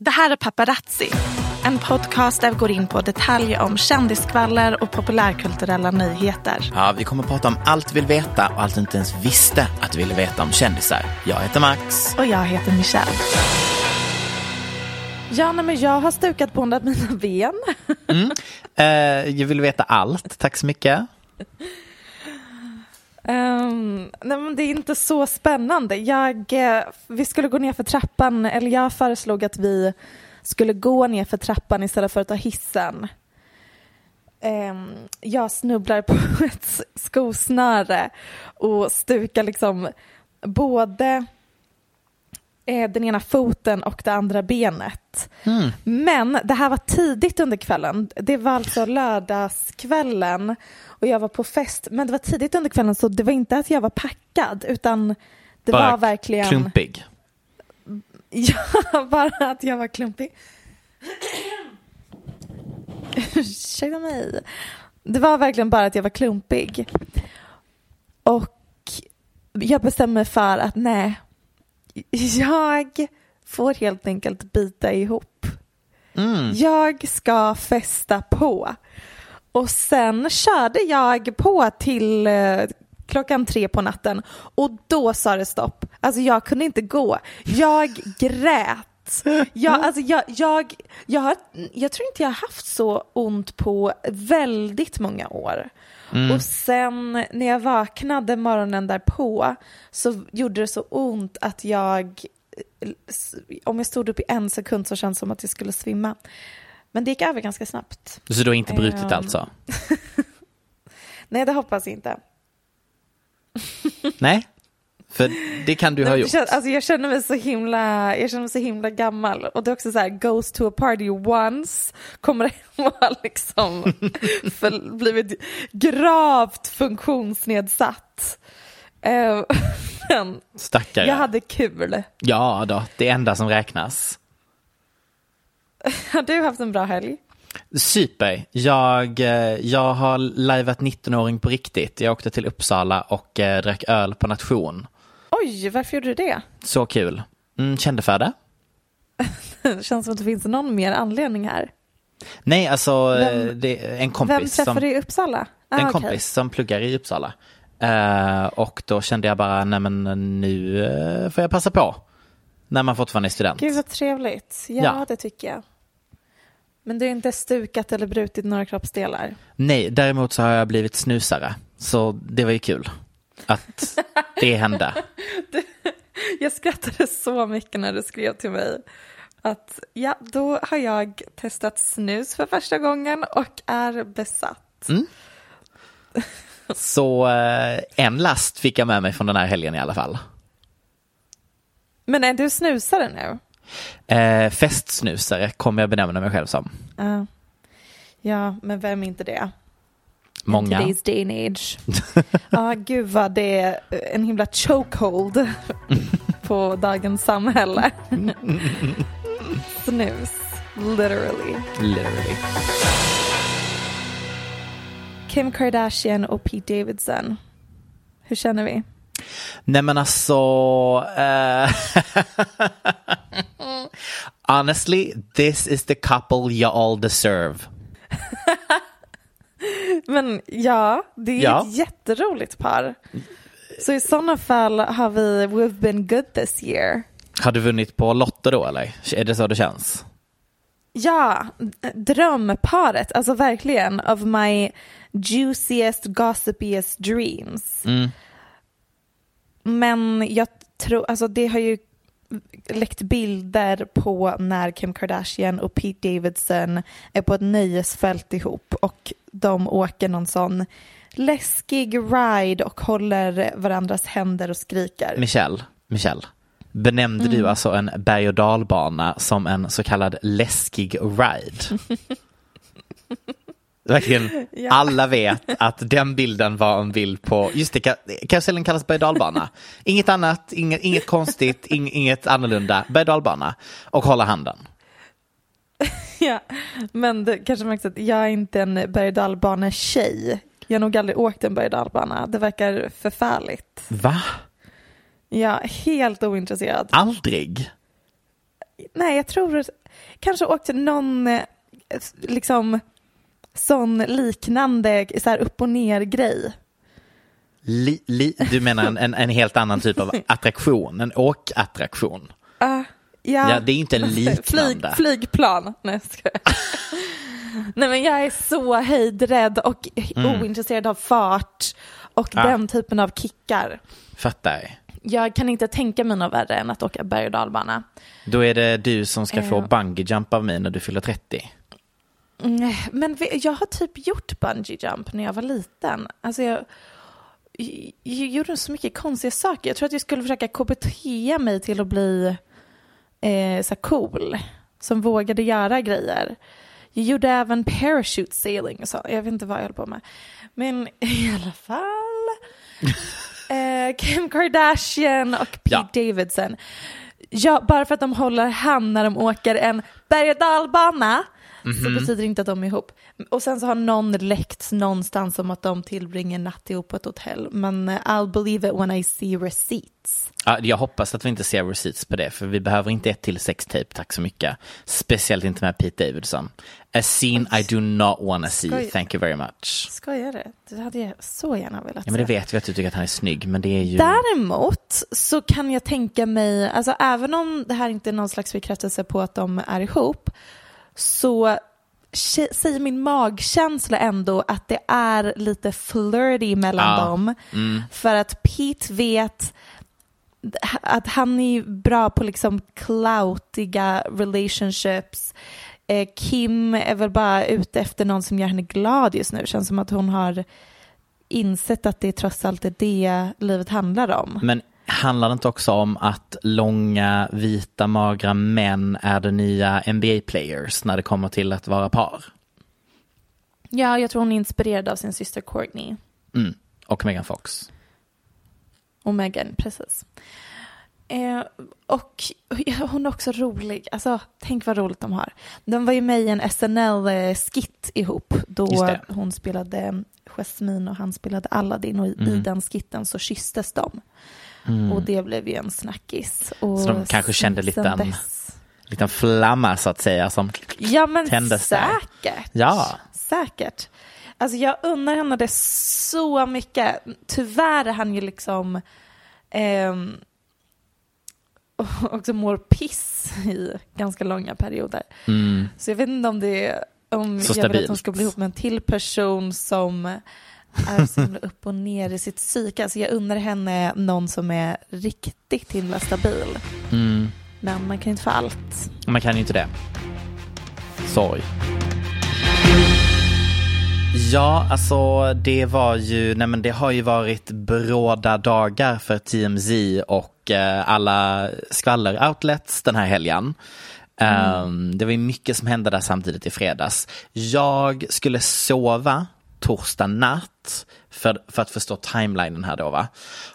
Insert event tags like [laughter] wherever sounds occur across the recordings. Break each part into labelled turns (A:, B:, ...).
A: Det här är Paparazzi, en podcast där vi går in på detaljer om kändiskvaller och populärkulturella nyheter.
B: Ja, vi kommer att prata om allt vi vill veta och allt du inte ens visste att du ville veta om kändisar. Jag heter Max.
A: Och jag heter Michelle. Ja, nej, men jag har stukat båda mina ben.
B: Mm. Eh, jag vill veta allt, tack så mycket. [laughs]
A: Um, nej, men det är inte så spännande. Jag, eh, vi skulle gå ner för trappan, eller jag föreslog att vi skulle gå ner för trappan istället för att ta hissen. Um, jag snubblar på [laughs] ett skosnöre och stukar liksom både eh, den ena foten och det andra benet.
B: Mm.
A: Men det här var tidigt under kvällen. Det var alltså lördagskvällen och jag var på fest. Men det var tidigt under kvällen så det var inte att jag var packad utan det
B: Bara
A: var verkligen...
B: klumpig. [laughs]
A: Ja, bara att jag var klumpig. Ursäkta mig. Det var verkligen bara att jag var klumpig. Och jag bestämde mig för att nej, jag får helt enkelt bita ihop.
B: Mm.
A: Jag ska festa på. Och sen körde jag på till eh, klockan tre på natten och då sa det stopp. Alltså jag kunde inte gå. Jag grät. Jag, alltså jag, jag, jag, har, jag tror inte jag har haft så ont på väldigt många år. Och sen när jag vaknade morgonen därpå så gjorde det så ont att jag, om jag stod upp i en sekund så kändes det som att jag skulle svimma. Men det gick över ganska snabbt.
B: Så du har inte brutit
A: Ehm.
B: alltså? [laughs]
A: Nej, det hoppas jag inte.
B: Nej? För det kan du ha
A: Nej, men
B: gjort.
A: känns- Alltså jag känner mig så himla, jag känner mig så himla gammal. Och det är också så här, goes to a party once, kommer hem och har liksom [laughs] för, blivit gravt funktionsnedsatt. Eh, [laughs] Men
B: Stackare.
A: jag hade kul.
B: Ja då, det enda som räknas. [laughs]
A: Har du haft en bra helg?
B: Super. Jag, eh, jag har liveat 19-åring på riktigt. Jag åkte till Uppsala och eh, drack öl på nation.
A: Oj, varför gjorde du det?
B: Så kul. Mm, kände för det.
A: Det [laughs] känns som att det finns någon mer anledning här.
B: Nej, alltså
A: Vem-
B: eh, en
A: Vem
B: kompis,
A: träffade
B: som,
A: du i Uppsala? Ah,
B: en kompis som pluggar i Uppsala. Eh, och då kände jag bara, nej men nu får jag passa på. När man fortfarande är student.
A: Gud vad trevligt. Ja,
B: Ja.
A: det tycker jag. Men du har inte stukat eller brutit några kroppsdelar?
B: Nej, däremot så har jag blivit snusare. Så det var ju kul. Att [laughs] det hände.
A: Jag skrattade så mycket när du skrev till mig att ja, då har jag testat snus för första gången och är besatt.
B: Så eh, en last fick jag med mig från den här helgen i alla fall.
A: Men är du snusare nu?
B: Eh, festsnusare kommer jag benämna mig själv som.
A: Ja. Ja, men vem är inte det?
B: Många.
A: In today's day and age. Ja, gud vad det är en himla chokehold på dagens samhälle. Snus, literally.
B: Literally.
A: Kim Kardashian och Pete Davidson. Hur känner vi?
B: Nej men alltså. eh, [laughs] honestly, this is the couple you all deserve. [laughs]
A: Men ja, det är
B: Ja.
A: ett jätteroligt par. Så i sådana fall har vi We've been good this year.
B: Har du vunnit på Lotto då eller? Är det så det känns?
A: Ja, drömparet, alltså verkligen of my juiciest, gossipiest dreams.
B: Mm.
A: Men jag tror, alltså det har ju läckt bilder på när Kim Kardashian och Pete Davidson är på ett nöjesfält ihop och de åker någon sån läskig ride och håller varandras händer och skriker.
B: Michelle, Michelle. Benämnde
A: Mm.
B: du alltså en berg och dalbana som en så kallad läskig ride? [laughs] Verkligen, [laughs]
A: Ja.
B: alla vet att den bilden var en bild på, just det, ka- karusellen kallas berg dalbana. Inget annat, inget, inget konstigt, ing, inget annorlunda, berg och dalbana. Och hålla handen. [laughs]
A: Ja, men det kanske märks att jag är inte en berg dalbane-tjej. Jag har nog aldrig åkt en berg. Det verkar förfärligt.
B: Va?
A: Är helt ointresserad.
B: Aldrig?
A: Nej, jag tror kanske åkt någon eh, liksom sån liknande så här upp och ner grej.
B: Li, li, du menar en, en, en helt annan typ av [laughs] attraktion, en åkattraktion?
A: Uh, ja.
B: Ja, det är inte en liknande.
A: Flyg, flygplan. Nej, jag skojar. [laughs] Nej, men jag är så höjdrädd och ointresserad av fart och
B: Mm. Ah.
A: den typen av kickar.
B: Fattar.
A: Jag kan inte tänka mig något värre än att åka berg och dalbana.
B: Då är det du som ska få
A: Ja.
B: bungee jump av mig när du fyller 30.
A: Mm, Men jag har typ gjort bungee jump när jag var liten. Alltså jag, jag, jag gjorde så mycket konstiga saker. Jag tror att jag skulle försöka KBT mig till att bli eh, så cool. Som vågade göra grejer. Jag gjorde även parachute sailing och så. Jag vet inte vad jag höll på med. Men [laughs] i alla fall. [laughs] Eh, Kim Kardashian och Pete
B: Ja.
A: Davidson. Ja, bara för att de håller hand när de åker en berg och dalbana så betyder det inte att de är ihop. Och sen så har någon läckt någonstans om att de tillbringar natt ihop på ett hotell. Men eh, I'll believe it when I see receipts.
B: Ja, jag hoppas att vi inte ser receipts på det, för vi behöver inte ett till sextape, tack så mycket. Speciellt inte med Pete Davidson. A scene I do not wanna see,
A: Skoj.
B: thank you very much.
A: Skojar du? Det hade jag så gärna velat
B: Ja, men det
A: se.
B: vet vi att du tycker att han är snygg, men det är ju...
A: Däremot så kan jag tänka mig, alltså även om det här inte är någon slags bekräftelse på att de är ihop, så säger min magkänsla ändå att det är lite flirty mellan
B: Ja.
A: dem.
B: Mm.
A: För att Pete vet att han är bra på liksom cloutiga relationships. Eh, Kim är väl bara ute efter någon som gör henne glad just nu. Känns som att hon har insett att det trots allt är det livet handlar om.
B: Men handlar det inte också om att långa, vita, magra män är de nya NBA-players när det kommer till att vara par?
A: Ja, jag tror hon är inspirerad av sin syster Courtney
B: Mm. Och Megan Fox.
A: och Meghan, precis. Eh, och hon är också rolig. Alltså, tänk vad roligt de har. De var ju med i en SNL-skit ihop då hon spelade Jasmine och han spelade Aladdin och i,
B: Mm.
A: i den skitten så kysstes de. Och det blev ju en snackis. Och
B: Så de kanske kände lite
A: dess-
B: Liten flamma så att säga som
A: Ja men
B: tändes där.
A: säkert.
B: Ja.
A: Säkert. Alltså jag unnar henne det så mycket. Tyvärr är han ju liksom ehm, [laughs] också mår piss i ganska långa perioder.
B: Mm.
A: Så jag vet inte om det är om
B: Så
A: jag vill att hon ska bli ihop med en till person som är så himla upp och ner i sitt psyke. Alltså jag unnar henne någon som är riktigt himla stabil.
B: Mm.
A: Men man kan inte få allt.
B: Man kan ju inte det. Sorg. Ja, alltså det var ju, nej men det har ju varit bråda dagar för TMZ och eh, alla skvaller-outlets den här helgen. Ehm, det var ju mycket som hände där samtidigt i fredags. Jag skulle sova torsdag natt för, för att förstå timelinen här då va.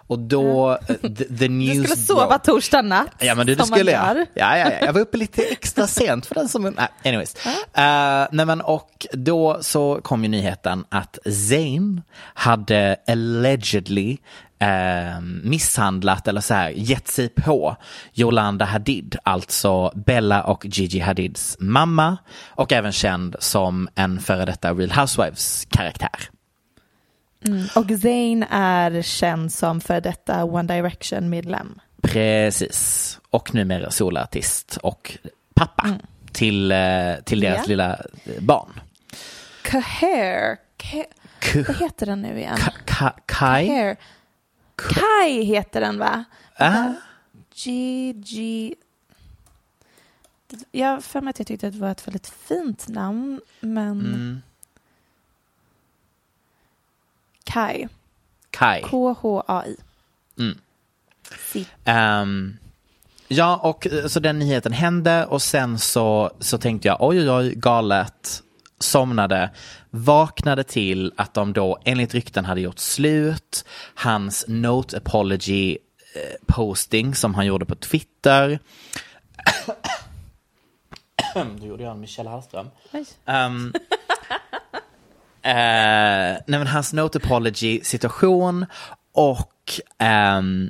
B: Och då, eh, the, the news
A: Du skulle sova
B: broke-
A: torsdag natt.
B: Ja men det, det skulle jag. Ja, ja, ja, jag var uppe lite extra sent för den som... Nej, anyways. Uh, nej men och då så kom ju nyheten att Zayn hade allegedly eh, misshandlat eller så här gett sig på Yolanda Hadid, alltså Bella och Gigi Hadids mamma och även känd som en före detta Real Housewives karaktär.
A: Och Zayn är känd som för detta One Direction-medlem.
B: Precis. Och numera solartist och pappa till, eh, till deras
A: Ja.
B: lilla eh, barn.
A: Kaher. Ka-
B: K-
A: Vad heter den nu igen?
B: Ka- Ka- Kai?
A: Kaher. Kai heter den va?
B: Ah,
A: Gigi. Jag har för mig att jag tyckte att det var ett väldigt fint namn, men
B: mm,
A: Kai.
B: Kai.
A: K-H-A-I.
B: Mm.
A: Si.
B: Ehm, ja, och eh, så den nyheten hände och sen så, så tänkte jag oj, oj, oj, galet. Somnade, vaknade till att de då enligt rykten hade gjort slut. Hans note apology eh, posting som han gjorde på Twitter. [coughs] Då gjorde jag en Michelle Hallström. Um, [laughs] eh, nej men hans note apology situation och ehm,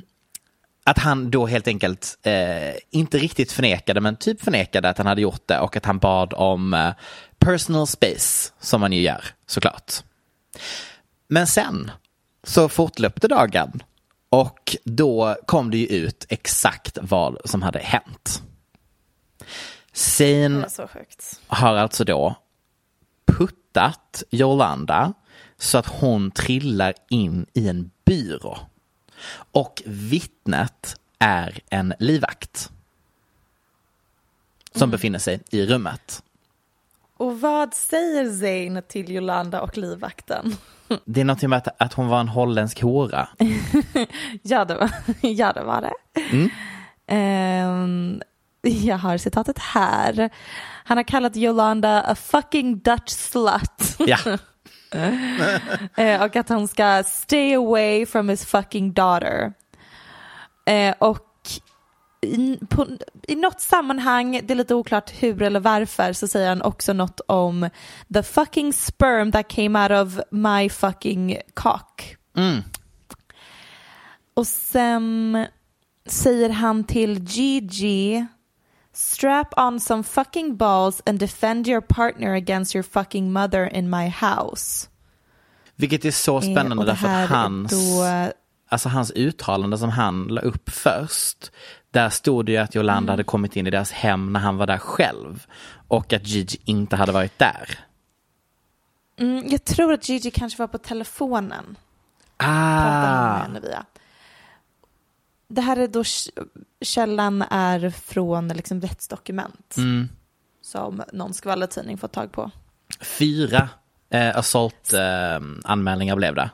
B: att han då helt enkelt eh, inte riktigt förnekade men typ förnekade att han hade gjort det och att han bad om eh, personal space som man ju gör såklart. Men sen så fortlöpte dagen och då kom det ju ut exakt vad som hade hänt.
A: Sjukt.
B: har alltså då puttat Yolanda så att hon trillar in i en byrå. Och vittnet är en livvakt. Som befinner sig i rummet.
A: Och vad säger Zayn till Yolanda och livvakten?
B: Det är någonting med att, att hon var en holländsk hora. [laughs]
A: Ja, det var, [laughs] ja, det, var det. Ehm, jag har citatet här. Han har kallat Yolanda a fucking Dutch slut.
B: Ja, [laughs] [laughs]
A: Eh, och att han ska stay away from his fucking daughter. Eh, och i, på, i något sammanhang, det är lite oklart hur eller varför, så säger han också något om the fucking sperm that came out of my fucking cock.
B: Mm.
A: Och sen säger han till Gigi Strap on some fucking balls and defend your partner against your fucking mother in my house.
B: vilket är så
A: Eh,
B: spännande därför att hans,
A: då-
B: alltså hans uttalande som han la upp först, där stod det ju att Yolanda
A: Mm.
B: hade kommit in i deras hem när han var där själv och att Gigi inte hade varit där.
A: Mm, jag tror att Gigi kanske var på telefonen. Pratade han med
B: Ah,
A: henne via. Det här är då källan är från liksom rättsdokument
B: mm.
A: som någon skvallertidning fått tag på.
B: Fyra eh, assault-anmälningar blev det.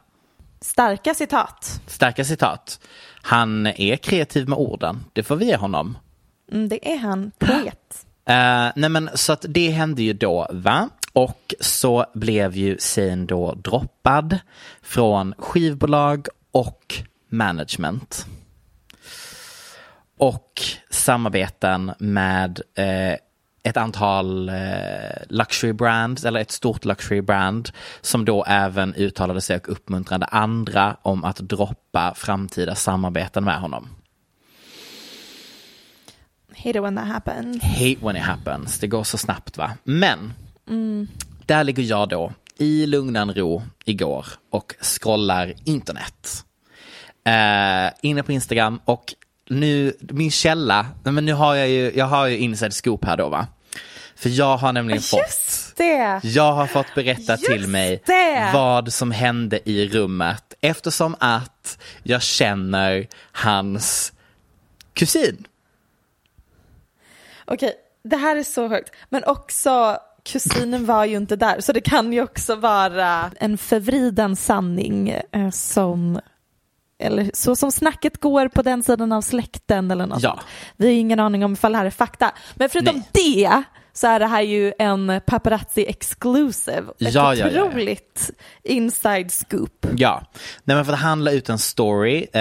A: Starka citat.
B: Starka citat. Han är kreativ med orden, det får vi ge honom.
A: Mm, det är han, poet. [gasps]
B: Eh, nej men så att det hände ju då va? Och så blev ju Zayn då droppad från skivbolag och management. Och samarbeten med eh, ett antal eh, luxury brands, eller ett stort luxury brand som då även uttalade sig och uppmuntrade andra om att droppa framtida samarbeten med honom.
A: Hate it when that happens.
B: hate when it happens. Det går så snabbt va. Men där ligger jag då i lugnan ro igår och scrollar internet. Eh, inne på Instagram och nu, min källa, men nu har jag ju, jag har ju inside scoop här då va. För jag har nämligen fått
A: Just det!
B: jag har fått berätta
A: Just
B: till mig
A: det!
B: vad som hände i rummet eftersom att jag känner hans kusin.
A: Okej, det här är så högt. Men också, kusinen var ju inte där. Så det kan ju också vara en förvriden sanning eh, som eller så som snacket går på den sidan av släkten eller något
B: Ja.
A: Vi har ingen aning om ifall det här är fakta. Men förutom
B: Nej.
A: det så är det här ju en paparazzi exclusive. Ett
B: Ja, ja, ja, ja.
A: otroligt inside scoop.
B: Ja, Nej, men för att handla ut en story eh,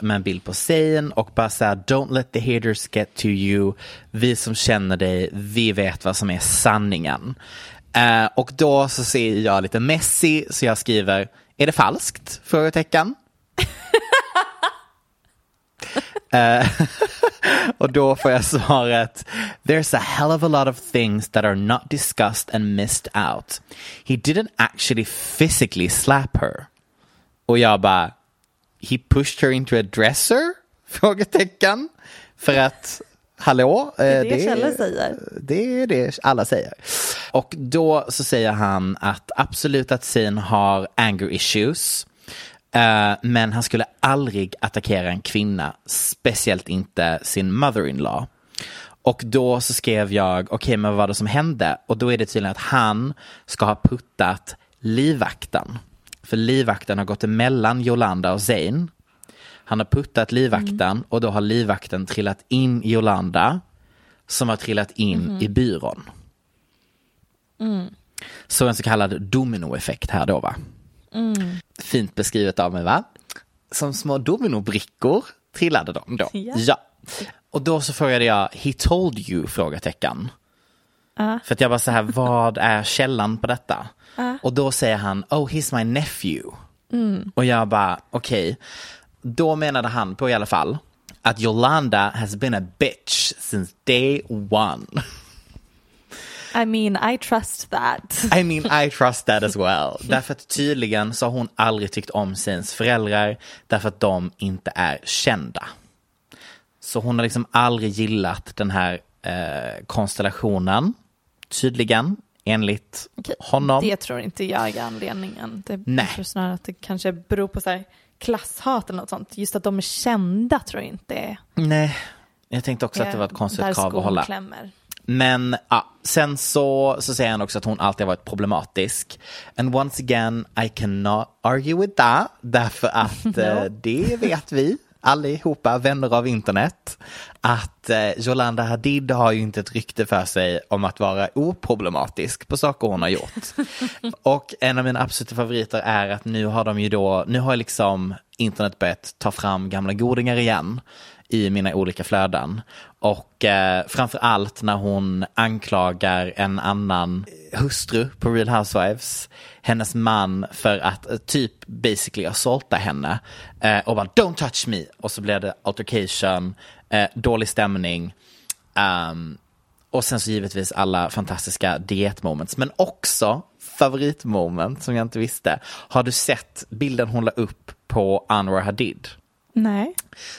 B: med en bild på scen och bara säga don't let the haters get to you. Vi som känner dig, vi vet vad som är sanningen. Eh, och då så ser jag lite messy så jag skriver, är det falskt? Frågetecken. Eh, [laughs] och då får jag svaret There's a hell of a lot of things that are not discussed and missed out. He didn't actually physically slap her. Och jag bara He pushed her into a dresser? [laughs] Frågetecken. För att Hallå? Det
A: är det Kjelle säger.
B: Det är det alla säger. Och då så säger han att absolut att Sin har anger issues. Eh, men han skulle aldrig attackera en kvinna, speciellt inte sin mother-in-law. Och då så skrev jag, okej men vad var det som hände? Och då är det tydligen att han ska ha puttat livvakten. För livvakten har gått emellan Jolanda och Zayn. Han har puttat livvakten och då har livvakten trillat in i Jolanda som har trillat in i byrån. Så en så kallad dominoeffekt här då va? Fint beskrivet av mig va? Som små dominobrickor trillade de då.
A: Ja.
B: Och då så frågade jag, he told you? Frågetecken. För att jag bara så här, vad är källan på detta? Och då säger han, oh he's my nephew. Och jag bara, okej. Då menade han på i alla fall att Yolanda has been a bitch since day one.
A: I mean, I trust that. [laughs]
B: I mean I trust that as well. Därför att tydligen så har hon aldrig tyckt om sins föräldrar därför att de inte är kända. Så hon har liksom aldrig gillat den här eh, konstellationen. Tydligen, enligt honom.
A: Det tror inte jag är anledningen. Det
B: Nej.
A: jag tror snarare att det kanske beror på så här klasshat eller något sånt. Just att de är kända tror jag inte är
B: Nej, jag tänkte också att det var ett konstigt krav att hålla.
A: Klämmer.
B: Men ja, sen så, så säger han också att hon alltid har varit problematisk. And once again, I cannot argue with that. Därför att [laughs] eh, det vet vi allihopa, vänner av internet, att eh, Jolanda Hadid har ju inte ett rykte för sig om att vara oproblematisk på saker hon har gjort. [laughs] Och en av mina absoluta favoriter är att nu har de ju då, nu har liksom internet börjat ta fram gamla godingar igen i mina olika flöden. Och eh, framför allt när hon anklagar en annan hustru på Real Housewives, hennes man för att eh, typ basically assaulta henne eh, och bara don't touch me och så blir det altercation, eh, dålig stämning. Um, och sen så givetvis alla fantastiska dietmoments, men också favoritmoment som jag inte visste. Har du sett bilden hon la upp på Anwar Hadid?
A: Nej.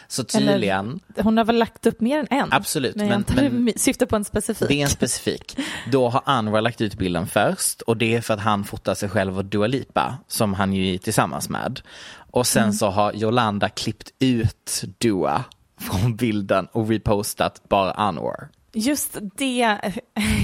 B: Så tydligen,
A: Hon har väl lagt upp mer än en?
B: Absolut,
A: Men,
B: men- men- [laughs]
A: syftar på en specifik.
B: det är en specifik. Då har Anwar lagt ut bilden först och det är för att han fotar sig själv och Dua Lipa som han ju är tillsammans med. Och sen så har Jolanda klippt ut Dua från bilden och repostat bara Anwar.
A: Just det är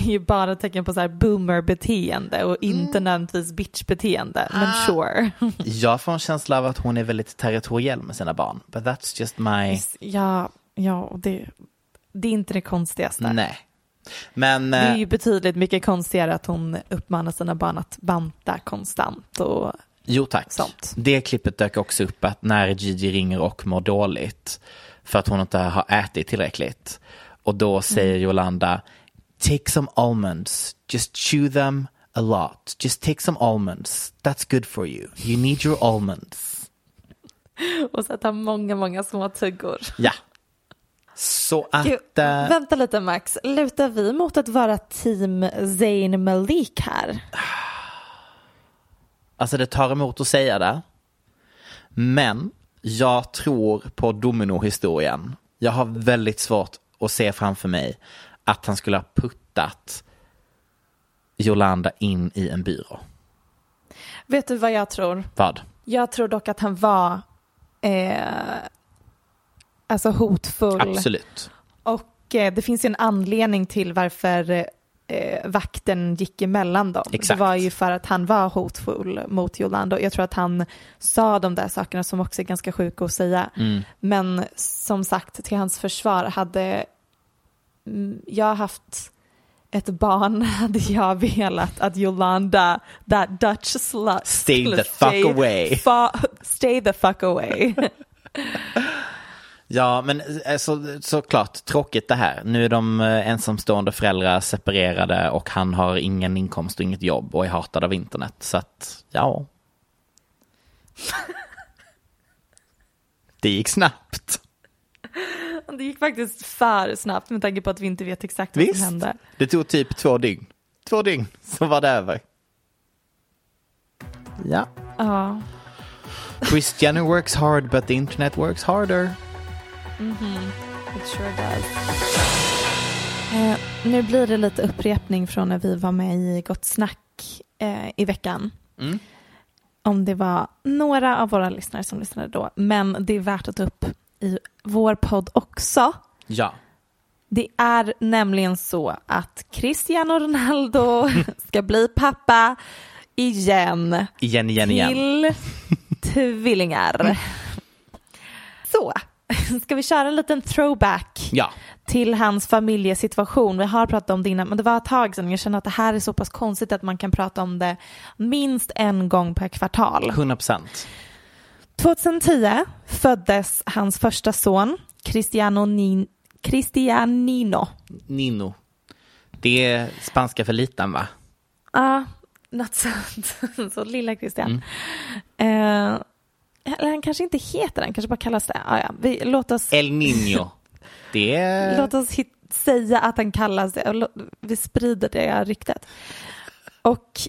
A: ju bara tecken på så här boomer-beteende och
B: Mm.
A: inte nödvändigtvis bitch-beteende. Men
B: Ah.
A: sure. [laughs]
B: Jag får en känsla av att hon är väldigt territoriell med sina barn. But that's just my...
A: Ja, ja det, det är inte det konstigaste.
B: Nej. Men...
A: Det är
B: eh,
A: ju betydligt mycket konstigare att hon uppmanar sina barn att banta konstant och
B: Jo tack.
A: Sånt.
B: Det klippet dök också upp att när Gigi ringer och mår dåligt för att hon inte har ätit tillräckligt. Och då säger
A: Mm.
B: Jolanda, take some almonds, just chew them a lot. Just take some almonds, that's good for you. You need your almonds. [laughs]
A: och så tar många, många små tuggor.
B: Ja. Så att...
A: Gud,
B: eh,
A: vänta lite Max, lutar vi mot att vara team Zayn Malik här? [sighs]
B: Alltså det tar emot att säga det. Men jag tror på dominohistorien. Jag har väldigt svårt att se framför mig att han skulle ha puttat Jolanda in i en byrå.
A: Vet du vad jag tror?
B: Vad?
A: Jag tror dock att han var eh, alltså hotfull.
B: Absolut.
A: Och eh, det finns ju en anledning till varför eh, vakten gick emellan dem.
B: Exakt.
A: Det var ju för att han var hotfull mot Yolanda. Jag tror att han sa de där sakerna som också är ganska sjuka att säga.
B: Mm.
A: Men som sagt, till hans försvar hade mm, jag haft ett barn [laughs] hade jag velat att Yolanda, that Dutch slut,
B: Stay the fuck away.
A: fa- stay the fuck away. [laughs]
B: Ja, men eh, så, såklart tråkigt det här. Nu är de eh, ensamstående föräldrar separerade och han har ingen inkomst och inget jobb och är hatad av internet. Så att, ja. [laughs] Det gick snabbt.
A: Det gick faktiskt för snabbt med tanke på att vi inte vet exakt vad
B: Visst.
A: som hände.
B: Det tog typ två dygn. Två dygn, [laughs] så var det över. Ja.
A: Ja.
B: Christian works hard but the internet works harder.
A: It sure does. Eh, nu blir det lite upprepning från när vi var med i Gott Snack eh, i veckan.
B: Mm.
A: Om det var några av våra lyssnare som lyssnade då. Men det är värt att ta upp i vår podd också.
B: Ja.
A: Det är nämligen så att Cristiano Ronaldo [laughs] ska bli pappa igen.
B: Igen, igen, igen.
A: till tvillingar. Så, [laughs] ska vi köra en liten throwback
B: Ja.
A: till hans familjesituation. Vi har pratat om det innan, men det var ett tag sedan. Jag känner att det här är så pass konstigt att man kan prata om det minst en gång per kvartal.
B: 100 procent.
A: 2010 föddes hans första son, Cristiano Nin- Cristianino.
B: Nino. Det är spanska för liten va?
A: Ja, något sånt. [laughs] Så lilla Christian.
B: Mm.
A: Eller han kanske inte heter den, kanske bara kallas det. Ah, ja. vi, låt oss,
B: El Niño. [laughs] Det är...
A: låt oss hit, säga att han kallas det. Vi sprider det ryktet. Och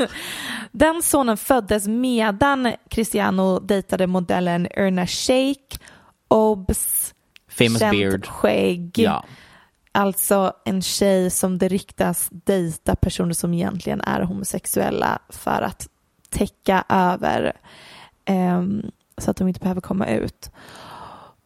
A: [laughs] den sonen föddes medan Cristiano dejtade modellen Erna Shake, Obs,
B: Famous
A: känt
B: beard.
A: skägg.
B: Ja.
A: Alltså en tjej som det ryktas dejta personer som egentligen är homosexuella för att täcka över så att de inte behöver komma ut.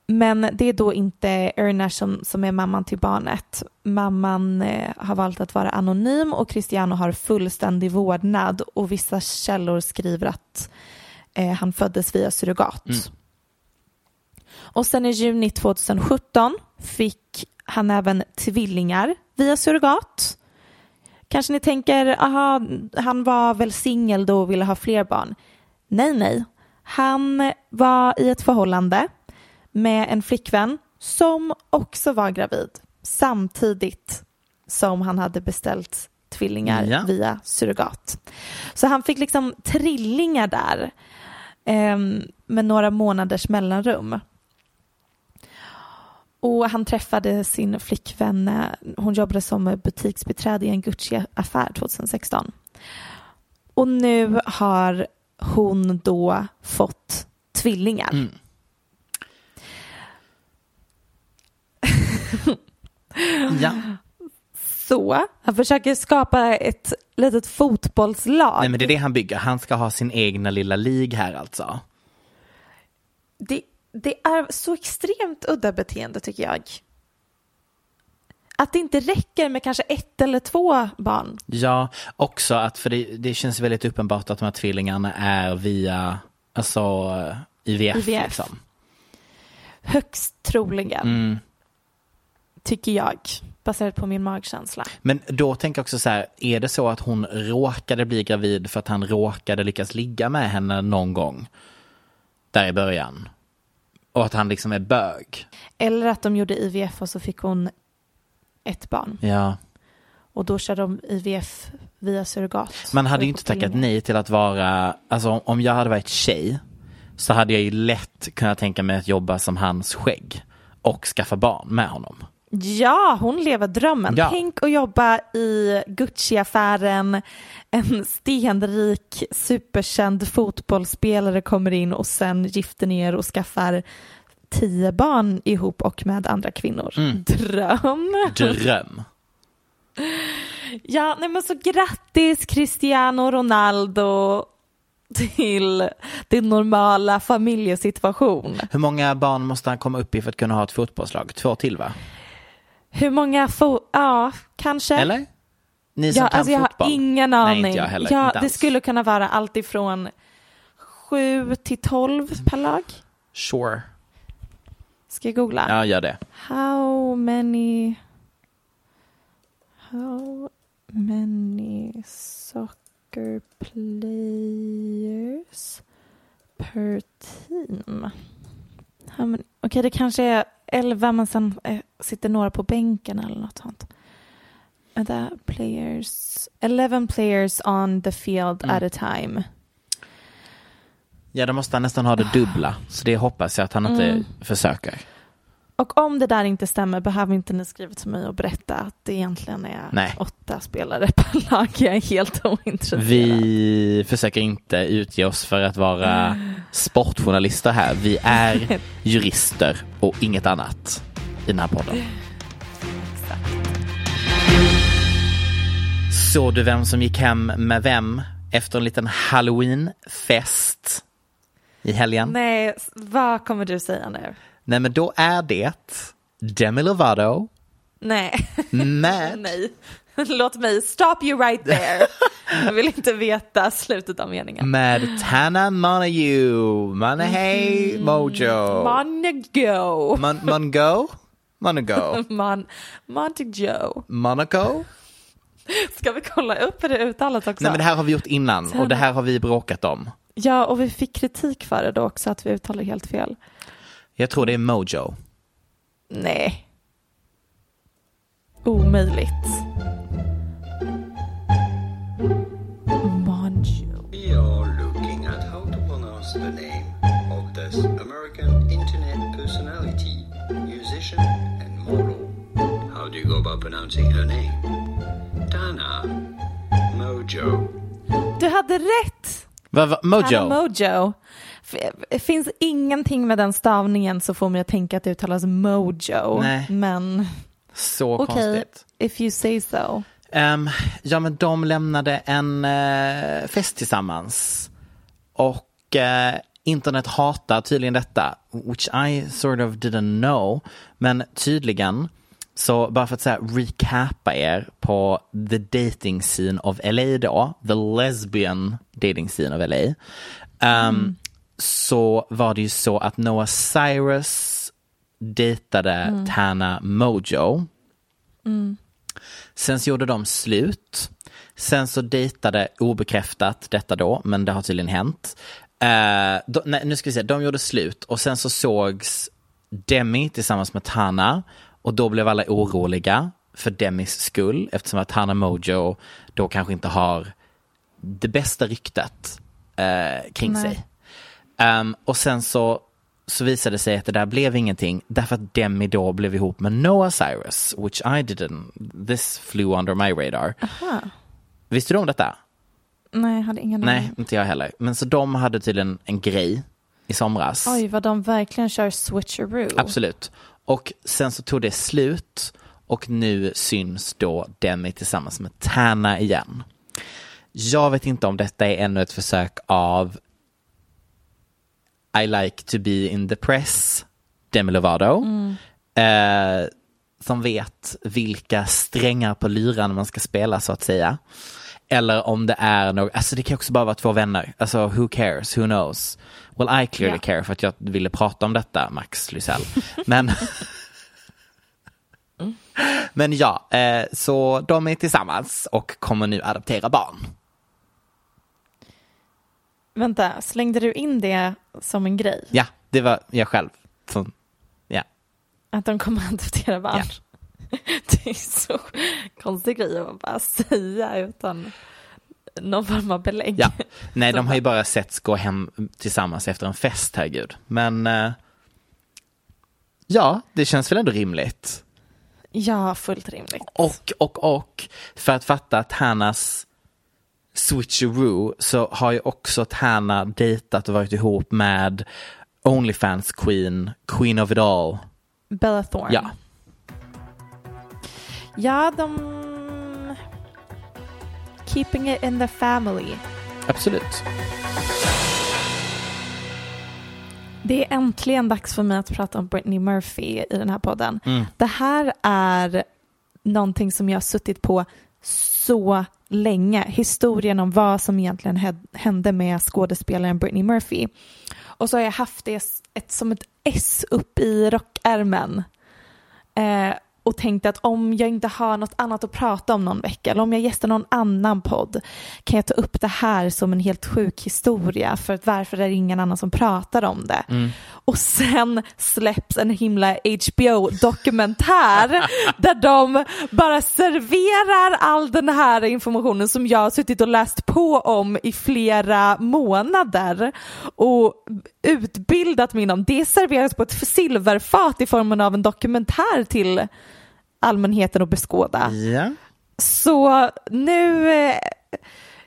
A: Men det är då inte Erna som, som är mamman till barnet. Mamman eh, har valt att vara anonym och Cristiano har fullständig vårdnad och vissa källor skriver att eh, han föddes via surrogat.
B: Mm.
A: Och sen i juni 2017 fick han även tvillingar via surrogat. Kanske ni tänker, aha, han var väl singel då och ville ha fler barn. Nej, nej. Han var i ett förhållande med en flickvän som också var gravid samtidigt som han hade beställt tvillingar
B: Ja.
A: via surrogat. Så han fick liksom trillingar där ehm, med några månaders mellanrum. Och han träffade sin flickvän, eh, hon jobbade som butiksbiträde i en Gucci-affär 2016. Och nu har hon då fått tvillingar.
B: Mm. [laughs] ja.
A: Så han försöker skapa ett litet fotbollslag.
B: Nej men det är det han bygger. Han ska ha sin egna lilla lig här alltså.
A: det, det är så extremt udda beteende tycker jag. Att det inte räcker med kanske ett eller två barn.
B: Ja, också att för det, det känns väldigt uppenbart att de här tvillingarna är via alltså IVF,
A: IVF.
B: liksom.
A: Högst troligen,
B: Mm.
A: tycker jag, baserat på min magkänsla.
B: Men då tänker jag också så här, är det så att hon råkade bli gravid för att han råkade lyckas ligga med henne någon gång där i början? Och att han liksom är bög?
A: Eller att de gjorde IVF och så fick hon ett barn.
B: Ja.
A: Och då körde de IVF via surrogat.
B: Man hade ju inte tackat nej till att vara, alltså om jag hade varit tjej så hade jag ju lätt kunnat tänka mig att jobba som hans skägg och skaffa barn med honom.
A: Ja, hon lever drömmen.
B: Ja.
A: Tänk att jobba i Gucci-affären. En stenrik, superkänd fotbollsspelare kommer in och sen gifter ner och skaffar tio barn ihop och med andra kvinnor.
B: Mm.
A: Dröm.
B: Dröm.
A: Ja, nej men så grattis Cristiano Ronaldo till din normala familjesituation.
B: Hur många barn måste han komma upp i för att kunna ha ett fotbollslag? Två till va?
A: Hur många fo- Ja, kanske.
B: Eller? Ni som
A: Ja,
B: kan
A: alltså jag
B: fotboll.
A: har ingen
B: Nej,
A: aning.
B: inte jag heller.
A: Ja, det skulle kunna vara allt ifrån 7 till 12 per lag.
B: Sure.
A: Ska jag googla?
B: Ja, gör det.
A: How many How many soccer players per team? Okej, det kanske är 11 men sen eh, sitter några på bänken eller något sånt. Det players 11 players on the field
B: Mm.
A: at a time.
B: Ja, då måste han nästan ha det dubbla. Så det hoppas jag att han inte
A: Mm.
B: försöker.
A: Och om det där inte stämmer behöver inte ni skriva till mig och berätta att det egentligen är
B: Nej.
A: åtta spelare per lag. Jag är helt ointresserad.
B: Vi försöker inte utge oss för att vara sportjournalister här. Vi är [laughs] jurister och inget annat i den här podden. Såg du vem som gick hem med vem efter en liten halloweenfest i helgen? Nej.
A: Nej, vad kommer du säga nu?
B: men då är det Demi Lovato
A: Nej,
B: med [laughs]
A: nej. Låt mig stop you right there. Jag vill inte veta slutet av meningen.
B: med Tana Montague, Monahey Mojo.
A: Monago.
B: Mon Mongo? Monago? [laughs]
A: Mon Montague.
B: Monaco?
A: Ska vi kolla upp hur det uttalas också?
B: Nej men det här har vi gjort innan och det här har vi bråkat om.
A: Ja, och vi fick kritik för det då också, att vi uttalar helt fel.
B: Jag tror det är Mojo.
A: Nej. Omöjligt. Monjo.
C: We are looking at how to pronounce the name of this American internet personality, musician, and model. How do you go about pronouncing her name? Dana Mojo.
A: Du hade rätt!
B: Va, va,
A: Mojo.
B: Mojo?
A: Det finns ingenting med den stavningen som får mig att tänka att det uttalas Mojo.
B: Nej.
A: Men
B: Så
A: okej,
B: konstigt.
A: if you say so.
B: Ehm, ja men de lämnade en eh, fest tillsammans. Och eh, internet hatar tydligen detta. Which I sort of didn't know. Men tydligen, så bara för att säga recapa er på the dating scene of LA då. The lesbian dating scene of LA. ehm, Så var det ju så att Noah Cyrus dejtade Tana Mojo. Sen så gjorde de slut. Sen så dejtade obekräftat detta då, men det har tydligen hänt. Eh, då, nej, nu ska vi se, de gjorde slut och sen så sågs Demi tillsammans med Tana och då blev alla oroliga för Demis skull eftersom att Tana Mojo då kanske inte har det bästa ryktet eh, kring
A: Nej.
B: sig. Ehm, och sen så, så visade det sig att det där blev ingenting därför att Demi då blev ihop med Noah Cyrus, which I didn't, this flew under my radar.
A: Aha.
B: Visste du om detta?
A: Nej, jag hade ingen
B: Nej,
A: aning.
B: inte jag heller. Men så de hade tydligen en grej i somras.
A: Oj, vad de verkligen kör switcheroo.
B: Absolut. Och sen så tog det slut och nu syns då Demi tillsammans med Tana igen. Jag vet inte om detta är ännu ett försök av I like to be in the press, Demi Lovato. Eh, som vet vilka strängar på lyran man ska spela så att säga. Eller om det är något, alltså det kan också bara vara två vänner. Alltså who cares, who knows. Well I clearly
A: Ja.
B: care för att jag ville prata om detta, Max Lysell. [laughs] Men, men ja, eh, så de är tillsammans och kommer nu adoptera barn.
A: Vänta, slängde du in det som en grej?
B: Ja, det var jag själv. som- ja.
A: Att de kommer [laughs] adoptera barn? [laughs] Det är så konstig grej att bara säga utan någon form av belägg.
B: Ja, nej de har ju bara setts gå hem tillsammans efter en fest, herregud. Men eh, ja, det känns väl ändå rimligt.
A: Ja, fullt rimligt.
B: Och, och, och, för att fatta Tannas switcheroo så har ju också Tana dejtat och varit ihop med Onlyfans Queen, Queen of it all.
A: Bella Thorne.
B: Ja,
A: Ja, de... Keeping it in the family.
B: absolut.
A: Det är äntligen dags för mig att prata om Britney Murphy i den här podden.
B: Mm.
A: Det här är någonting som jag har suttit på så länge. Historien om vad som egentligen hände med skådespelaren Brittany Murphy. Och så har jag haft det ett, som ett S upp i rockärmen. Eh, och tänkte att om jag inte har något annat att prata om någon vecka eller om jag gästar någon annan podd kan jag ta upp det här som en helt sjuk historia för att varför är det ingen annan som pratar om det? Och sen släpps en himla HBO-dokumentär [laughs] där de bara serverar all den här informationen som jag har suttit och läst på om i flera månader och utbildat mig inom. Det serveras på ett silverfat i formen av en dokumentär till allmänheten att beskåda.
B: Ja.
A: Så nu eh,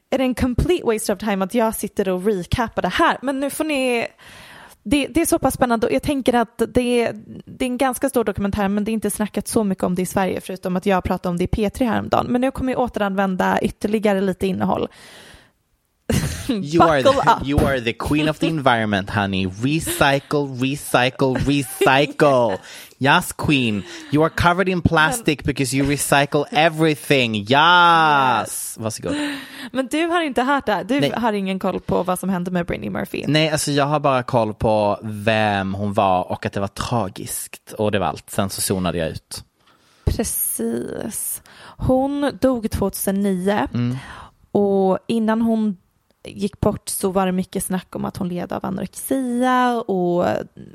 A: är det en complete waste of time att jag sitter och recapar det här. Men nu får ni det, det är så pass spännande och jag tänker att det är, det är en ganska stor dokumentär men det är inte snackat så mycket om det i Sverige förutom att jag pratade om det i P3 häromdagen. Men nu kommer jag återanvända ytterligare lite innehåll. [laughs]
B: You are, the,
A: up. [laughs]
B: you are the queen of the environment, honey. Recycle, recycle, recycle. [laughs] Yes, queen. You are covered in plastic because you recycle everything. Yes! Varsågod.
A: Men du har inte hört det här. Du
B: Nej.
A: har ingen koll på vad som hände med Brittany Murphy.
B: Nej, alltså jag har bara koll på vem hon var och att det var tragiskt. Och det var allt. Sen så zonade jag ut.
A: Precis. Hon dog 2009
B: Mm.
A: och innan hon gick bort så var det mycket snack om att hon led av anorexia och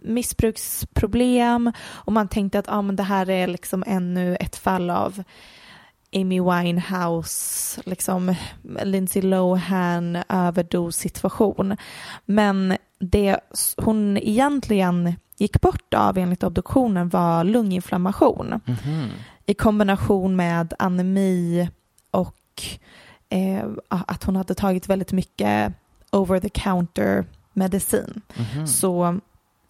A: missbruksproblem. Och man tänkte att ah, men det här är liksom ännu ett fall av Amy Winehouse, liksom Lindsay Lohan överdossituation. Men det hon egentligen gick bort av enligt obduktionen var lunginflammation. I kombination med anemi och eh, att hon hade tagit väldigt mycket over the counter medicin. Så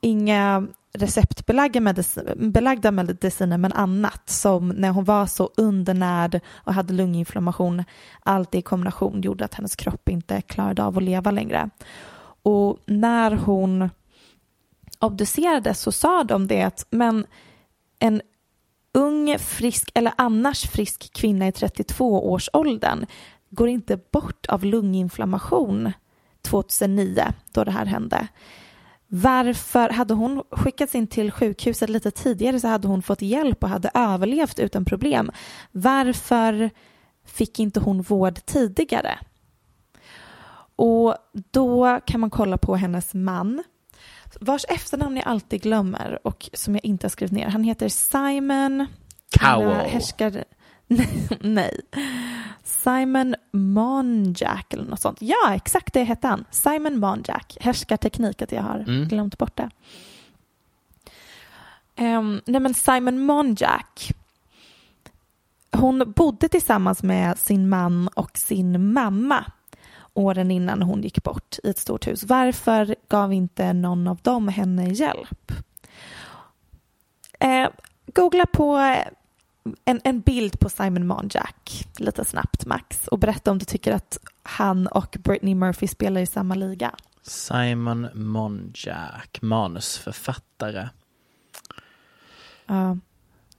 A: inga receptbelagda medicin, belagda mediciner men annat som när hon var så undernärd och hade lunginflammation allt i kombination gjorde att hennes kropp inte klarade av att leva längre. Och när hon obducerades så sa de det att men en ung, frisk eller annars frisk kvinna i 32-årsåldern går inte bort av lunginflammation 2009 då det här hände. Varför hade hon skickats in till sjukhuset lite tidigare så hade hon fått hjälp och hade överlevt utan problem. Varför fick inte hon vård tidigare? Och då kan man kolla på hennes man vars efternamn jag alltid glömmer och som jag inte har skrivit ner. Han heter Simon
B: Cowell.
A: Härskar... [laughs] Nej. Simon Monjack eller något sånt. Ja, exakt det hette han. Simon Monjack. Härskarteknik att jag har
B: Mm.
A: glömt bort det. Um, nej men Simon Monjack. Hon bodde tillsammans med sin man och sin mamma åren innan hon gick bort i ett stort hus. Varför gav inte någon av dem henne hjälp? Eh, googla på en, en bild på Simon Monjack lite snabbt Max och berätta om du tycker att han och Brittany Murphy spelar i samma liga.
B: Simon Monjack, manusförfattare.
A: Ja.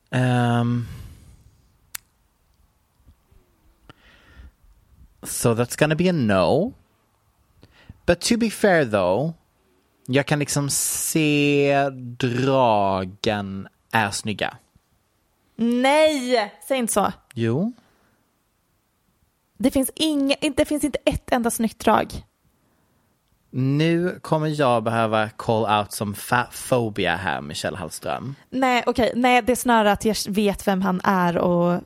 B: Um, so that's gonna be a no. But to be fair though, jag kan liksom se dragen är snygga.
A: Nej, säg inte så.
B: Jo.
A: Det finns, inga, det finns inte ett enda snyggt drag.
B: Nu kommer jag behöva call out som fatphobia här, Michelle Hallström.
A: Nej, okej. Nej, det är snarare att jag vet vem han är och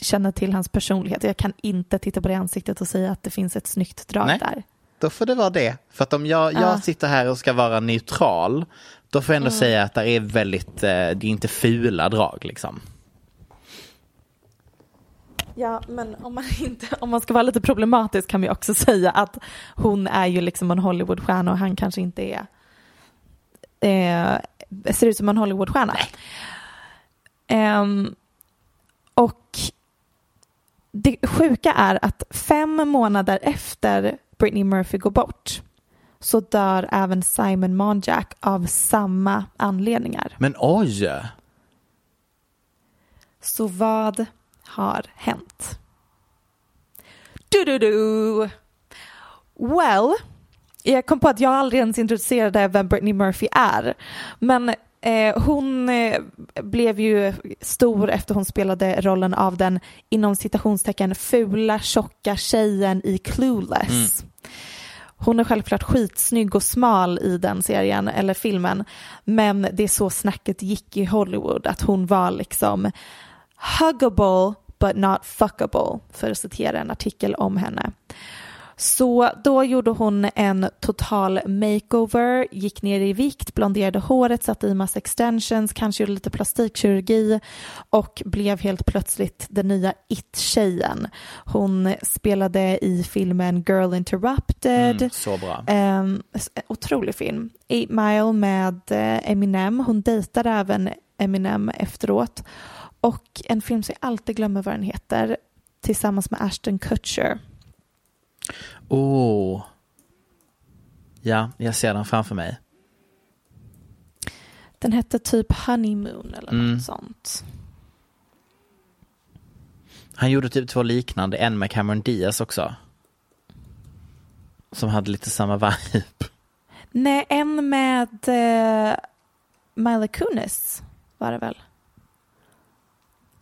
A: känner till hans personlighet. Jag kan inte titta på det ansiktet och säga att det finns ett snyggt drag
B: Nej.
A: där.
B: Då får det vara det. För att om jag,
A: Ja.
B: jag sitter här och ska vara neutral, då får jag ändå
A: Mm.
B: säga att det är väldigt, eh, det är inte fula drag liksom.
A: Ja, men om man, [laughs] inte, om man ska vara lite problematisk kan vi också säga att hon är ju liksom en Hollywoodstjärna och han kanske inte är eh, ser ut som en Hollywoodstjärna. Ehm, och det sjuka är att fem månader efter Britney Murphy går bort så dör även Simon Monjack av samma anledningar.
B: Men oj!
A: Så vad har hänt? Du, du, du. Well, jag kom på att jag aldrig ens introducerade vem Brittany Murphy är. Men eh, hon eh, blev ju stor efter hon spelade rollen av den inom citationstecken fula tjocka tjejen i Clueless. Hon är självklart skitsnygg och smal i den serien eller filmen. Men det är så snacket gick i Hollywood att hon var liksom huggable but not fuckable för att citera en artikel om henne. Så då gjorde hon en total makeover, gick ner i vikt, blonderade håret, satte i massa extensions, kanske gjorde lite plastikkirurgi och blev helt plötsligt den nya it-tjejen. Hon spelade i filmen Girl Interrupted.
B: Mm, så bra.
A: Um, otrolig film. Eight Mile med eh, Eminem. Hon dejtade även Eminem efteråt. Och en film som jag alltid glömmer vad den heter tillsammans med Ashton Kutcher.
B: Oh. Ja, jag ser den framför mig.
A: Den hette typ Honeymoon eller
B: Mm.
A: något sånt.
B: Han gjorde typ två liknande, en med Cameron Diaz också. Som hade lite samma vibe.
A: Nej, en med uh, Mila Kunis var det väl?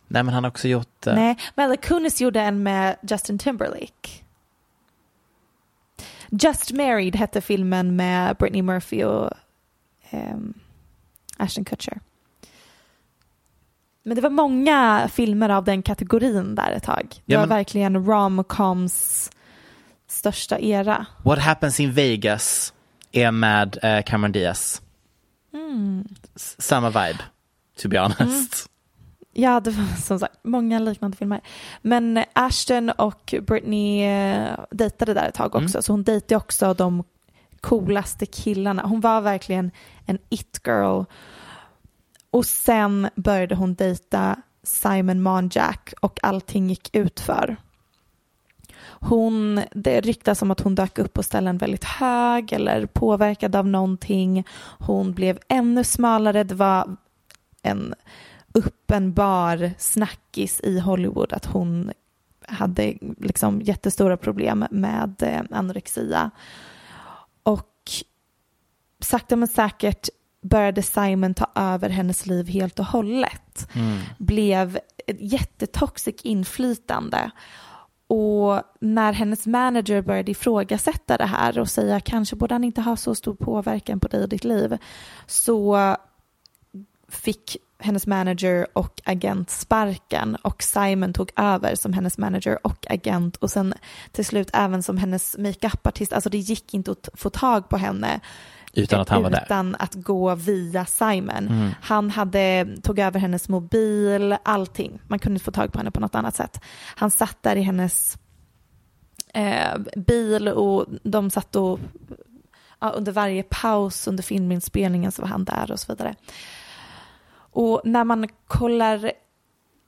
B: Nej men han har också gjort... eh,
A: Nej, Mila Kunis gjorde en med Justin Timberlake. Just Married hette filmen med Brittany Murphy och ehm, Ashton Kutcher. Men det var många filmer av den kategorin där ett tag. Det
B: Ja,
A: var
B: men-
A: verkligen romcoms största era.
B: What happens in Vegas är med eh, Cameron Diaz.
A: Mm.
B: Samma vibe, to be honest.
A: Ja, det var [laughs] som sagt många liknande filmer. Men Ashton och Britney eh, dejtade där ett tag också, så hon dejtade också de coolaste killarna. Hon var verkligen en it-girl. Och sen började hon dejta Simon Monjack och allting gick utför. Hon, det ryktas om att hon dök upp på ställen väldigt hög eller påverkad av någonting. Hon blev ännu smalare. Det var en uppenbar snackis i Hollywood att hon hade liksom jättestora problem med eh, anorexia. Och sakta men säkert började Simon ta över hennes liv helt och hållet. Blev ett jättetoxic inflytande. Och när hennes manager började ifrågasätta det här och säga kanske borde han inte ha så stor påverkan på dig och ditt liv så fick hennes manager och agent sparken och Simon tog över som hennes manager och agent och sen till slut även som hennes makeupartist. Alltså det gick inte att få tag på henne
B: Utan att han var där.
A: utan att gå via Simon. Han hade, tog över hennes mobil, allting. Man kunde inte få tag på henne på något annat sätt. Han satt där i hennes eh, bil och de satt och ja, under varje paus under filminspelningen så var han där och så vidare. Och när man kollar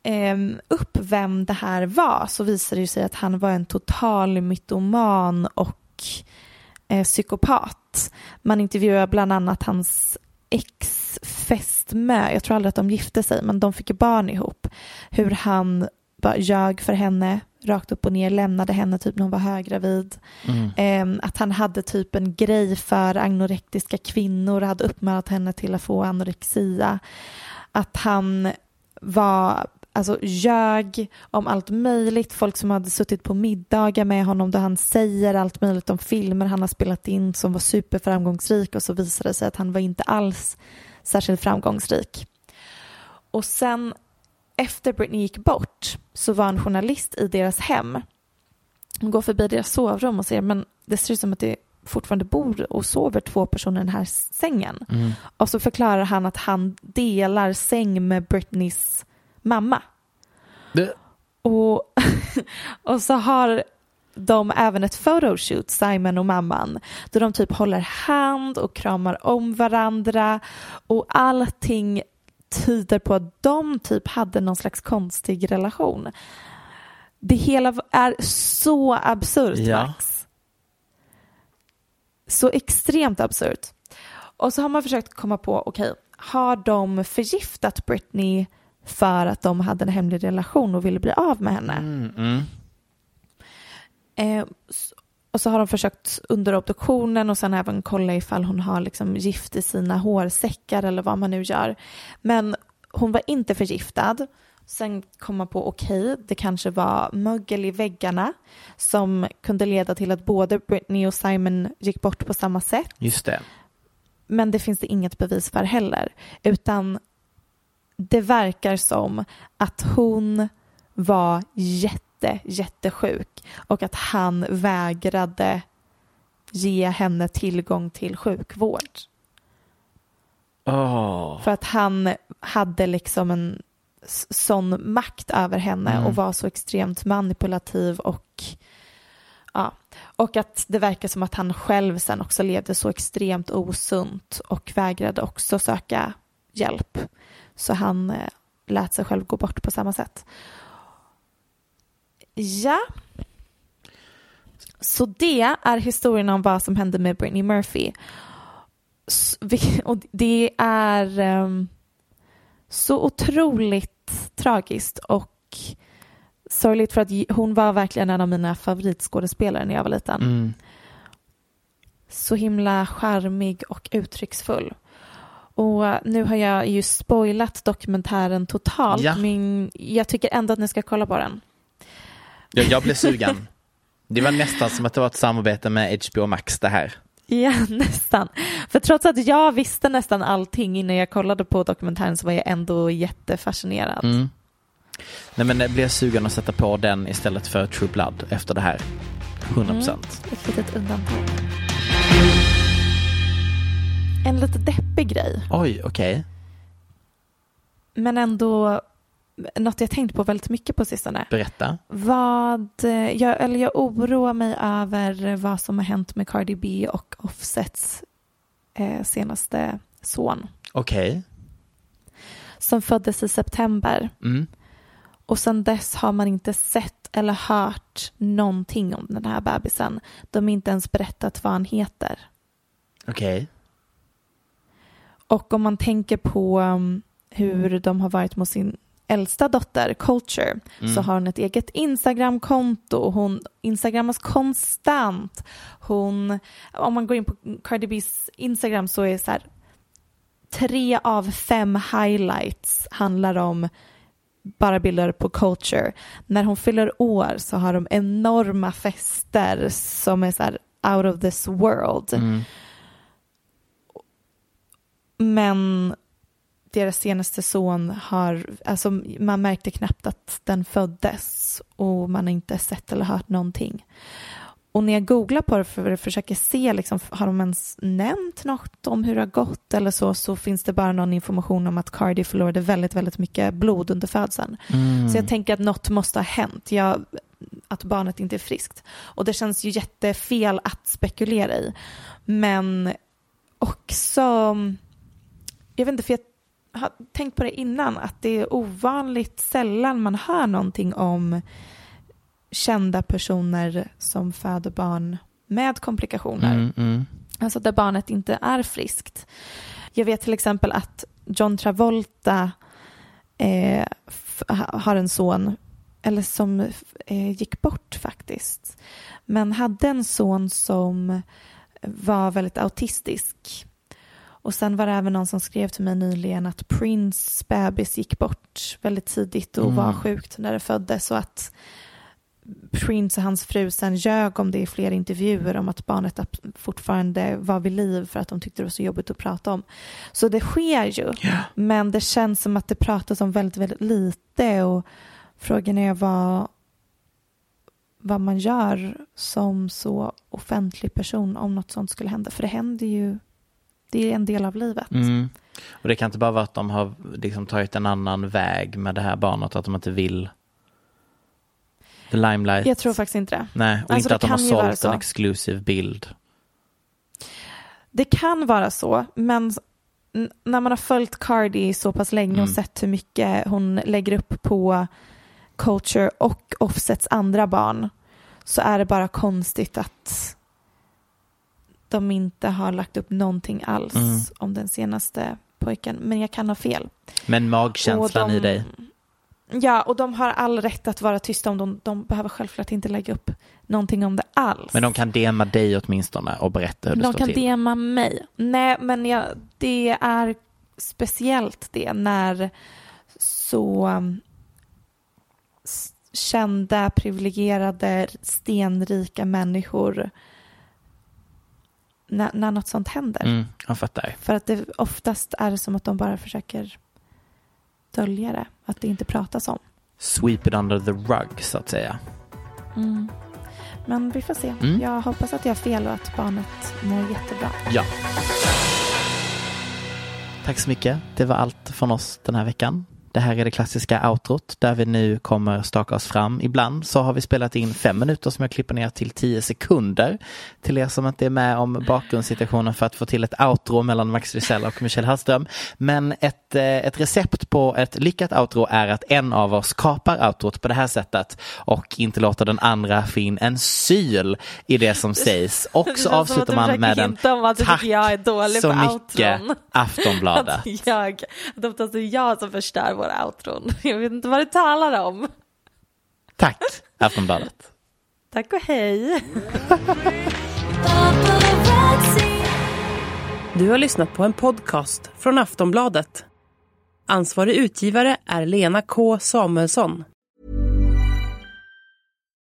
A: ehm, upp vem det här var så visar det sig att han var en total mytoman och eh, psykopat. Man intervjuar bland annat hans ex-fästmö, jag tror aldrig att de gifte sig, men de fick ju barn ihop. Hur han bara ljög för henne, rakt upp och ner, lämnade henne typ när hon var höggravid. Eh, att han hade typ en grej för anorektiska kvinnor och hade uppmanat henne till att få anorexia. Att han var, alltså ljög om allt möjligt. Folk som hade suttit på middagar med honom där han säger allt möjligt om filmer han har spelat in som var superframgångsrika och så visade det sig att han var inte alls särskilt framgångsrik. Och sen efter Britney gick bort så var en journalist i deras hem. Hon går förbi deras sovrum och ser men det ser ut som att det fortfarande bor och sover två personer i den här sängen. Och så förklarar han att han delar säng med Britneys mamma.
B: Det-
A: Och, [laughs] och så har de även ett photoshoot, Simon och mamman, då de typ håller hand och kramar om varandra och allting tyder på att de typ hade någon slags konstig relation. Det hela är så absurt,
B: Ja.
A: Max. Så extremt absurt. Och så har man försökt komma på, okej, har de förgiftat Britney för att de hade en hemlig relation och ville bli av med henne?
B: Mm, mm.
A: Eh, och så har de försökt under obduktionen och sen även kolla ifall hon har liksom gift i sina hårsäckar eller vad man nu gör. Men hon var inte förgiftad. Sen kom man på okej, det kanske var mögel i väggarna som kunde leda till att både Britney och Simon gick bort på samma sätt.
B: Just det.
A: Men det finns det inget bevis för heller. Utan det verkar som att hon var jätte, jättesjuk och att han vägrade ge henne tillgång till sjukvård.
B: Åh.
A: För att han hade liksom en sån makt över henne
B: Mm.
A: och var så extremt manipulativ och ja, och att det verkar som att han själv sen också levde så extremt osunt och vägrade också söka hjälp. Så han eh, lät sig själv gå bort på samma sätt. Ja. Så det är historien om vad som hände med Britney Murphy. Och det är ehm, så otroligt tragiskt och sorgligt för att hon var verkligen en av mina favoritskådespelare när jag var liten.
B: Mm.
A: Så himla charmig och uttrycksfull. Och nu har jag ju spoilat dokumentären totalt
B: Ja.
A: men jag tycker ändå att ni ska kolla på den.
B: Jag, jag blev sugen. [laughs] Det var nästan som att det var ett samarbete med HBO Max det här.
A: Ja, [laughs] nästan. För trots att jag visste nästan allting innan jag kollade på dokumentären så var jag ändå jättefascinerad.
B: Mm. Nej men jag blev sugen att sätta på den istället för True Blood efter det här. 100%.
A: Ett litet undantag. En lite deppig grej,
B: Oj, okej.
A: men ändå något jag tänkt på väldigt mycket på sistone.
B: Berätta.
A: Vad, eh, jag, eller jag oroar mig över vad som har hänt med Cardi B och Offsets eh, senaste son
B: Okej.
A: som föddes i september.
B: Mm.
A: Och sedan dess har man inte sett eller hört någonting om den här bebisen. De har inte ens berättat vad han heter.
B: Okej.
A: Och om man tänker på um, hur de har varit mot sin äldsta dotter, Culture, så har hon ett eget Instagramkonto. Hon instagrammas konstant. Hon, om man går in på Cardi B's Instagram så är det så här tre av fem highlights handlar om bara bilder på culture. När hon fyller år så har de enorma fester som är så här out of this world.
B: Mm.
A: Men deras senaste son har, alltså man märkte knappt att den föddes och man har inte sett eller hört någonting. Och när jag googlar på det för att försöka se, liksom, har de ens nämnt något om hur det har gått eller så, så finns det bara någon information om att Cardi förlorade väldigt, väldigt mycket blod under födseln.
B: Mm.
A: Så jag tänker att något måste ha hänt, jag, att barnet inte är friskt. Och det känns ju jättefel att spekulera i. Men också, jag vet inte, för jag har tänkt på det innan, att det är ovanligt sällan man hör någonting om kända personer som föder barn med komplikationer.
B: Mm, mm.
A: Alltså där barnet inte är friskt. Jag vet till exempel att John Travolta eh, har en son, eller som eh, gick bort faktiskt. Men hade en son som var väldigt autistisk. Och sen var det även någon som skrev till mig nyligen att Prince bebis gick bort väldigt tidigt och
B: Mm.
A: var sjukt när det föddes och att Prince och hans fru sen ljög om det i flera intervjuer om att barnet fortfarande var vid liv för att de tyckte det var så jobbigt att prata om. Så det sker ju, men det känns som att det pratas om väldigt, väldigt lite och frågan är vad, vad man gör som så offentlig person om något sånt skulle hända. För det händer ju, det är en del av livet.
B: Mm. Och det kan inte bara vara att de har liksom tagit en annan väg med det här barnet, att de inte vill the limelight.
A: Jag tror faktiskt inte det.
B: Nej, och
A: Alltså,
B: inte att de har sålt
A: så.
B: en exklusiv bild.
A: Det kan vara så, men när man har följt Cardi så pass länge och
B: Mm.
A: sett hur mycket hon lägger upp på Culture och Offsets andra barn så är det bara konstigt att de inte har lagt upp någonting alls
B: Mm.
A: om den senaste pojken. Men jag kan ha fel.
B: Men magkänslan
A: de-
B: i dig.
A: Ja, och de har all rätt att vara tysta om de, de behöver självklart inte lägga upp någonting om det alls.
B: Men de kan DMa dig åtminstone och berätta hur det
A: De
B: står
A: kan
B: till.
A: DMa mig. Nej, men jag, det är speciellt det när så um, kända, privilegierade, stenrika människor när, när något sånt händer.
B: Mm, jag fattar.
A: För att det oftast är det som att de bara försöker dölja det, att det inte pratas om.
B: Sweep it under the rug så att säga.
A: Mm. Men vi får se.
B: Mm.
A: Jag hoppas att jag har fel och att barnet mår jättebra.
B: Ja. Tack så mycket. Det var allt från oss den här veckan. Det här är det klassiska outrot där vi nu kommer staka oss fram. Ibland så har vi spelat in fem minuter som jag klipper ner till tio sekunder. Till er som inte är med om bakgrundssituationen för att få till ett outro mellan Max Rysell och Michelle Hallström. Men ett, eh, ett recept på ett lyckat outro är att en av oss kapar outrot på det här sättet och inte låter den andra få in en syl i det som sägs. Och så avslutar man med en tack
A: jag är dålig
B: så mycket. [laughs] Aftonbladet.
A: Att jag, att är jag som förstör våra outron. [laughs] Jag vet inte vad du talar om.
B: Tack Aftonbladet.
A: Tack och hej.
D: Du har lyssnat på en podcast från Aftonbladet. Ansvarig utgivare är Lena K Samuelsson.